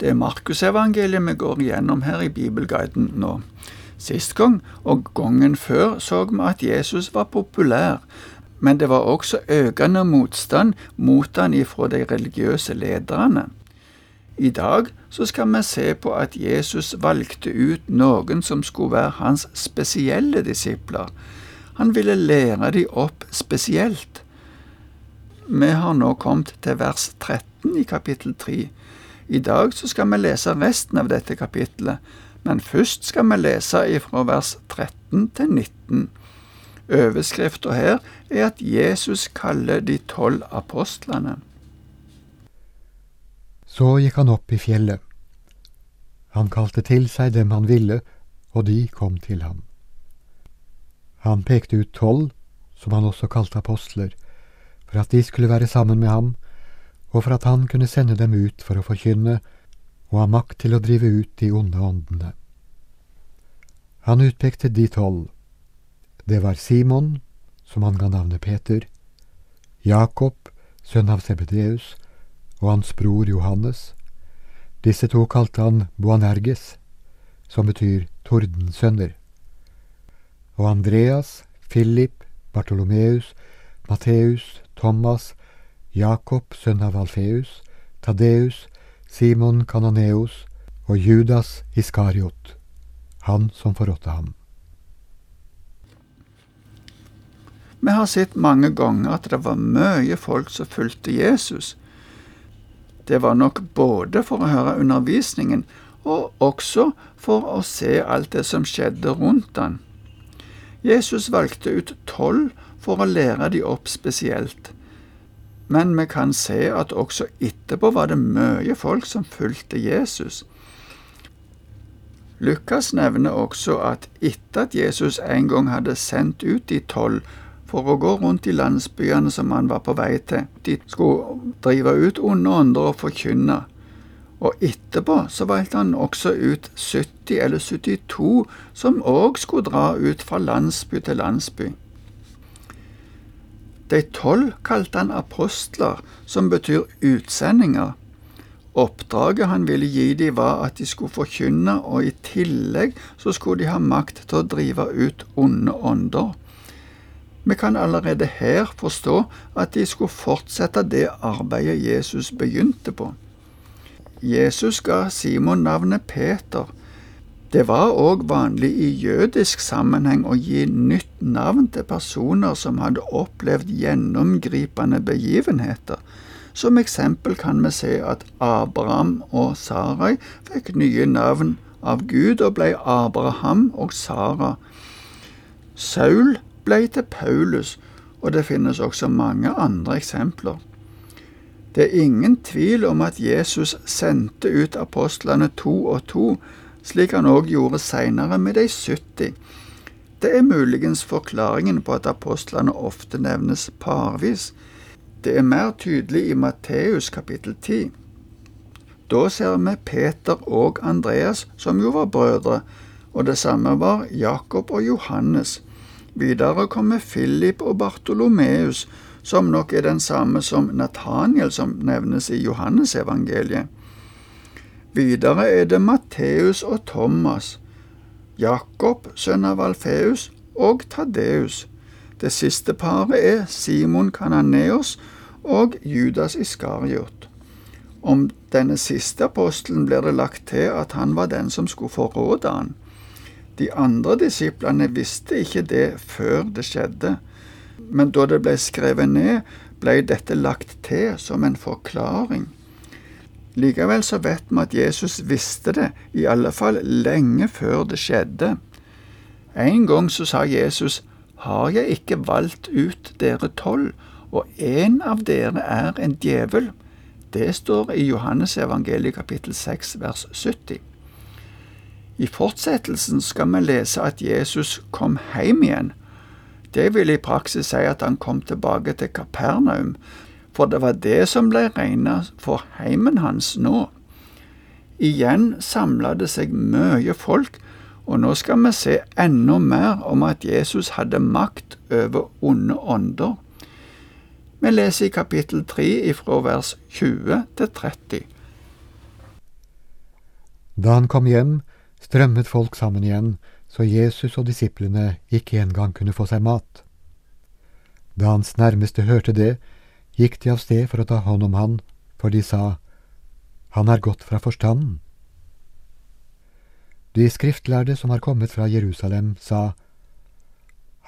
Det er Markusevangeliet vi går igjennom her i Bibelguiden nå. Sist gang, og gangen før, så vi at Jesus var populær, men det var også økende motstand mot han ifra de religiøse lederne. I dag så skal vi se på at Jesus valgte ut noen som skulle være hans spesielle disipler. Han ville lære de opp spesielt. Vi har nå kommet til vers 13 i kapittel 3. I dag så skal vi lese resten av dette kapittelet, men først skal vi lese ifra vers 13 til 19. Overskrifta her er at Jesus kaller de tolv apostlene. Så gikk han opp i fjellet. Han kalte til seg dem han ville, og de kom til ham. Han pekte ut tolv, som han også kalte apostler, for at de skulle være sammen med ham, og for at han kunne sende dem ut for å forkynne og ha makt til å drive ut de onde åndene. Han utpekte de tolv. Det var Simon, som han ga navnet Peter, Jakob, sønn av Sebedeus, og hans bror Johannes. Disse to kalte han Boanerges, som betyr tordensønner. Og Andreas, Philip, Bartolomeus, Matteus, Thomas, Jakob, sønn av Alfeus, Tadeus, Simon Kanoneus og Judas Iskariot, han som forrådte ham. Vi har sett mange ganger at det var mye folk som fulgte Jesus. Det var nok både for å høre undervisningen og også for å se alt det som skjedde rundt han. Jesus valgte ut tolv for å lære de opp spesielt. Men vi kan se at også etterpå var det mye folk som fulgte Jesus. Lukas nevner også at etter at Jesus en gang hadde sendt ut de tolv for å gå rundt i landsbyene som han var på vei til. De skulle drive ut onde ånder og forkynne. Og etterpå så valgte han også ut 70 eller 72 som òg skulle dra ut fra landsby til landsby. De tolv kalte han apostler, som betyr utsendinger. Oppdraget han ville gi dem var at de skulle forkynne, og i tillegg så skulle de ha makt til å drive ut onde ånder. Vi kan allerede her forstå at de skulle fortsette det arbeidet Jesus begynte på. Jesus ga Simon navnet Peter. Det var òg vanlig i jødisk sammenheng å gi nytt navn til personer som hadde opplevd gjennomgripende begivenheter. Som eksempel kan vi se at Abraham og Sarai fikk nye navn av Gud og ble Abraham og Sara. Saul ble til Paulus, og det finnes også mange andre eksempler. Det er ingen tvil om at Jesus sendte ut apostlene to og to, slik han òg gjorde seinere med de 70. Det er muligens forklaringen på at apostlene ofte nevnes parvis. Det er mer tydelig i Matteus kapittel 10. Da ser vi Peter og Andreas, som jo var brødre, og det samme var Jakob og Johannes. Videre kommer Philip og Bartolomeus, som nok er den samme som Nathaniel, som nevnes i Johannesevangeliet. Videre er det Matteus og Thomas, Jakob, sønn av Alfeus, og Tadeus. Det siste paret er Simon Kananeos og Judas Iskariot. Om denne siste apostelen blir det lagt til at han var den som skulle forråde han. De andre disiplene visste ikke det før det skjedde, men da det ble skrevet ned, ble dette lagt til som en forklaring. Likevel så vet vi at Jesus visste det, i alle fall lenge før det skjedde. En gang så sa Jesus, Har jeg ikke valgt ut dere tolv, og en av dere er en djevel? Det står i Johannes evangeliet kapittel 6 vers 70. I fortsettelsen skal vi lese at Jesus kom hjem igjen. Det vil i praksis si at han kom tilbake til Kapernaum, for det var det som ble regnet for heimen hans nå. Igjen samla det seg mye folk, og nå skal vi se enda mer om at Jesus hadde makt over onde ånder. Vi leser i kapittel 3 ifra vers 20 til 30. Da han kom hjem, strømmet folk sammen igjen, så Jesus og disiplene ikke engang kunne få seg mat. Da hans nærmeste hørte det, gikk de av sted for å ta hånd om han, for de sa, Han er gått fra forstanden. De skriftlærde som har kommet fra Jerusalem, sa,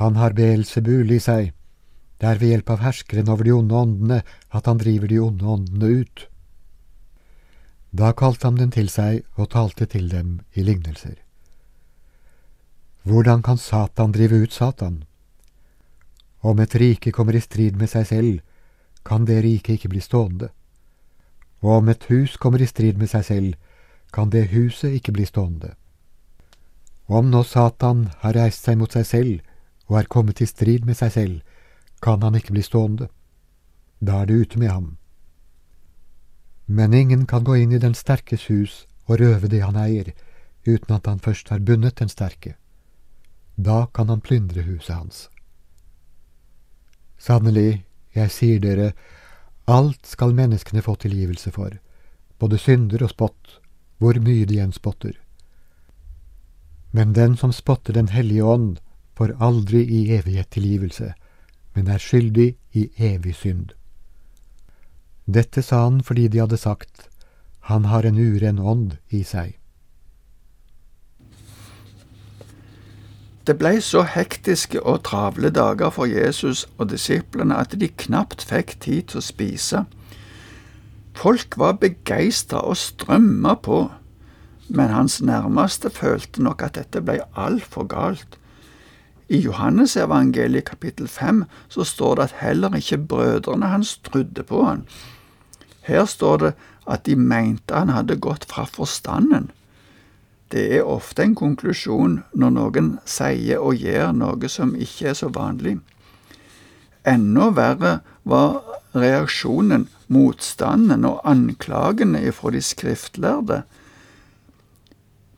Han har Beelzebul i seg, det er ved hjelp av herskeren over de onde åndene at han driver de onde åndene ut. Da kalte han dem til seg og talte til dem i lignelser. Hvordan kan Satan drive ut Satan? Om et rike kommer i strid med seg selv, kan det riket ikke bli stående. Og om et hus kommer i strid med seg selv, kan det huset ikke bli stående. Om nå Satan har reist seg mot seg selv og er kommet i strid med seg selv, kan han ikke bli stående. Da er det ute med ham. Men ingen kan gå inn i den sterkes hus og røve det han eier, uten at han først har bundet den sterke. Da kan han plyndre huset hans. Sannelig, jeg sier dere, alt skal menneskene få tilgivelse for, både synder og spott, hvor mye de enn spotter. Men den som spotter Den hellige ånd, får aldri i evighet tilgivelse, men er skyldig i evig synd. Dette sa han fordi de hadde sagt, Han har en uren ånd i seg. Det ble så hektiske og travle dager for Jesus og disiplene at de knapt fikk tid til å spise. Folk var begeistra og strømma på, men hans nærmeste følte nok at dette ble altfor galt. I Johannesevangeliet kapittel 5 så står det at heller ikke brødrene hans trodde på han. Her står det at de mente han hadde gått fra forstanden. Det er ofte en konklusjon når noen sier og gjør noe som ikke er så vanlig. Enda verre var reaksjonen, motstanden og anklagene ifra de skriftlærde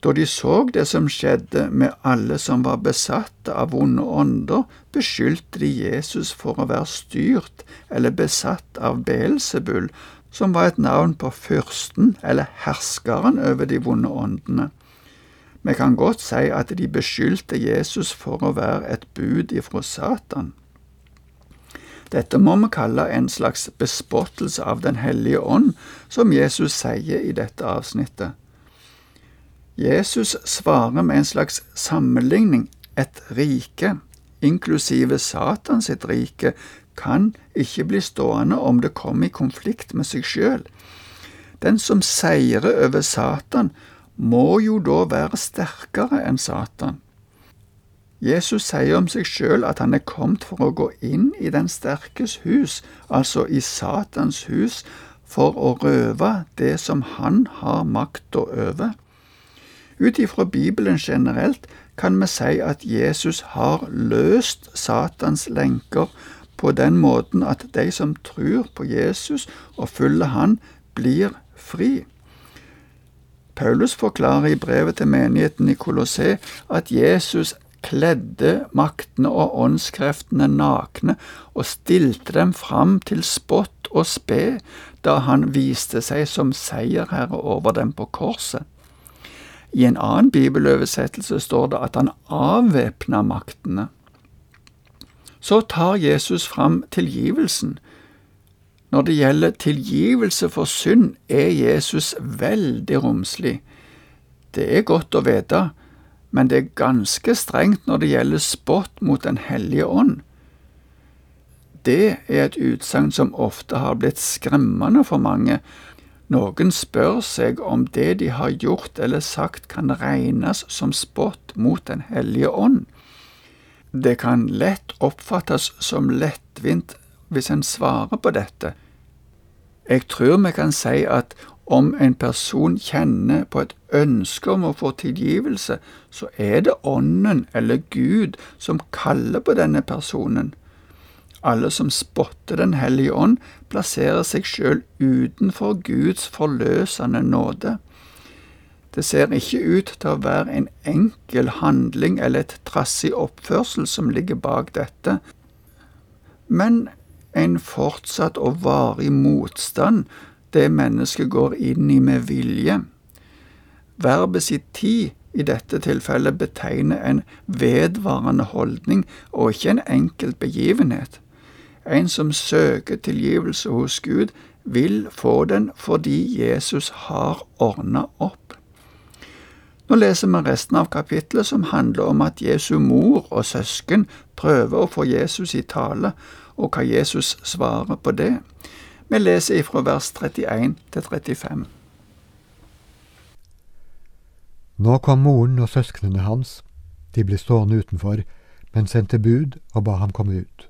da de så det som skjedde med alle som var besatte av vonde ånder, beskyldte de Jesus for å være styrt eller besatt av Beelzebul, som var et navn på fyrsten eller herskeren over de vonde åndene. Vi kan godt si at de beskyldte Jesus for å være et bud ifra Satan. Dette må vi kalle en slags bespottelse av Den hellige ånd, som Jesus sier i dette avsnittet. Jesus svarer med en slags sammenligning. Et rike, inklusive Satan sitt rike, kan ikke bli stående om det kommer i konflikt med seg sjøl. Den som seirer over Satan, må jo da være sterkere enn Satan. Jesus sier om seg sjøl at han er kommet for å gå inn i den sterkes hus, altså i Satans hus, for å røve det som han har makta over. Ut ifra Bibelen generelt kan vi si at Jesus har løst Satans lenker på den måten at de som tror på Jesus og følger Han, blir fri. Paulus forklarer i brevet til menigheten i Kolossé at Jesus kledde maktene og åndskreftene nakne og stilte dem fram til spott og spe da han viste seg som seierherre over dem på korset. I en annen bibeløversettelse står det at han avvæpna maktene. Så tar Jesus fram tilgivelsen. Når det gjelder tilgivelse for synd, er Jesus veldig romslig. Det er godt å vite, men det er ganske strengt når det gjelder spott mot Den hellige ånd. Det er et utsagn som ofte har blitt skremmende for mange, noen spør seg om det de har gjort eller sagt kan regnes som spott mot Den hellige ånd. Det kan lett oppfattes som lettvint hvis en svarer på dette. Jeg tror vi kan si at om en person kjenner på et ønske om å få tilgivelse, så er det Ånden eller Gud som kaller på denne personen. Alle som spotter Den hellige ånd, plasserer seg sjøl utenfor Guds forløsende nåde. Det ser ikke ut til å være en enkel handling eller et trassig oppførsel som ligger bak dette, men en fortsatt og varig motstand det mennesket går inn i med vilje. verbet sitt tid i dette tilfellet betegner en vedvarende holdning og ikke en enkelt begivenhet. En som søker tilgivelse hos Gud, vil få den fordi Jesus har ordna opp. Nå leser vi resten av kapittelet som handler om at Jesu mor og søsken prøver å få Jesus i tale, og hva Jesus svarer på det. Vi leser ifra vers 31 til 35. Nå kom moren og søsknene hans. De ble stående utenfor, men sendte bud og ba ham komme ut.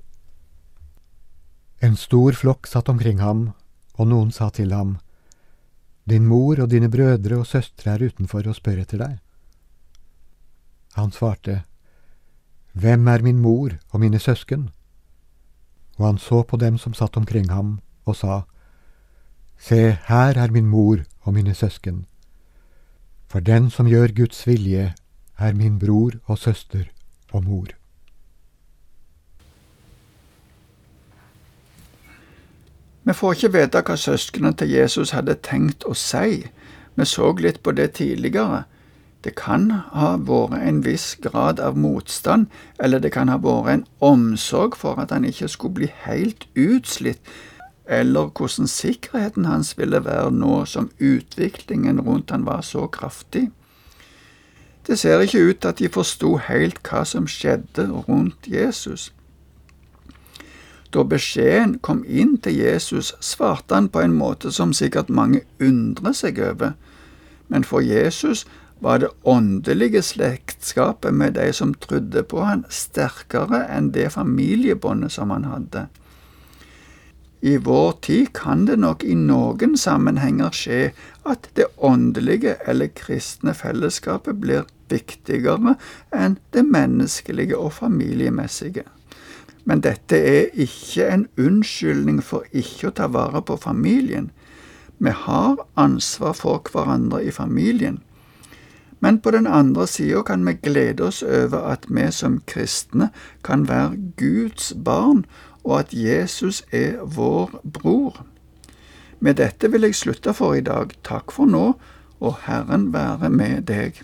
En stor flokk satt omkring ham, og noen sa til ham, Din mor og dine brødre og søstre er utenfor og spør etter deg. Han svarte, Hvem er min mor og mine søsken? Og han så på dem som satt omkring ham, og sa, Se, her er min mor og mine søsken. For den som gjør Guds vilje, er min bror og søster og mor. Vi får ikke vite hva søsknene til Jesus hadde tenkt å si. Vi så litt på det tidligere. Det kan ha vært en viss grad av motstand, eller det kan ha vært en omsorg for at han ikke skulle bli helt utslitt, eller hvordan sikkerheten hans ville være nå som utviklingen rundt han var så kraftig. Det ser ikke ut til at de forsto helt hva som skjedde rundt Jesus. Da beskjeden kom inn til Jesus, svarte han på en måte som sikkert mange undrer seg over, men for Jesus var det åndelige slektskapet med de som trodde på han, sterkere enn det familiebåndet som han hadde. I vår tid kan det nok i noen sammenhenger skje at det åndelige eller kristne fellesskapet blir viktigere enn det menneskelige og familiemessige. Men dette er ikke en unnskyldning for ikke å ta vare på familien. Vi har ansvar for hverandre i familien. Men på den andre sida kan vi glede oss over at vi som kristne kan være Guds barn, og at Jesus er vår bror. Med dette vil jeg slutte for i dag. Takk for nå, og Herren være med deg.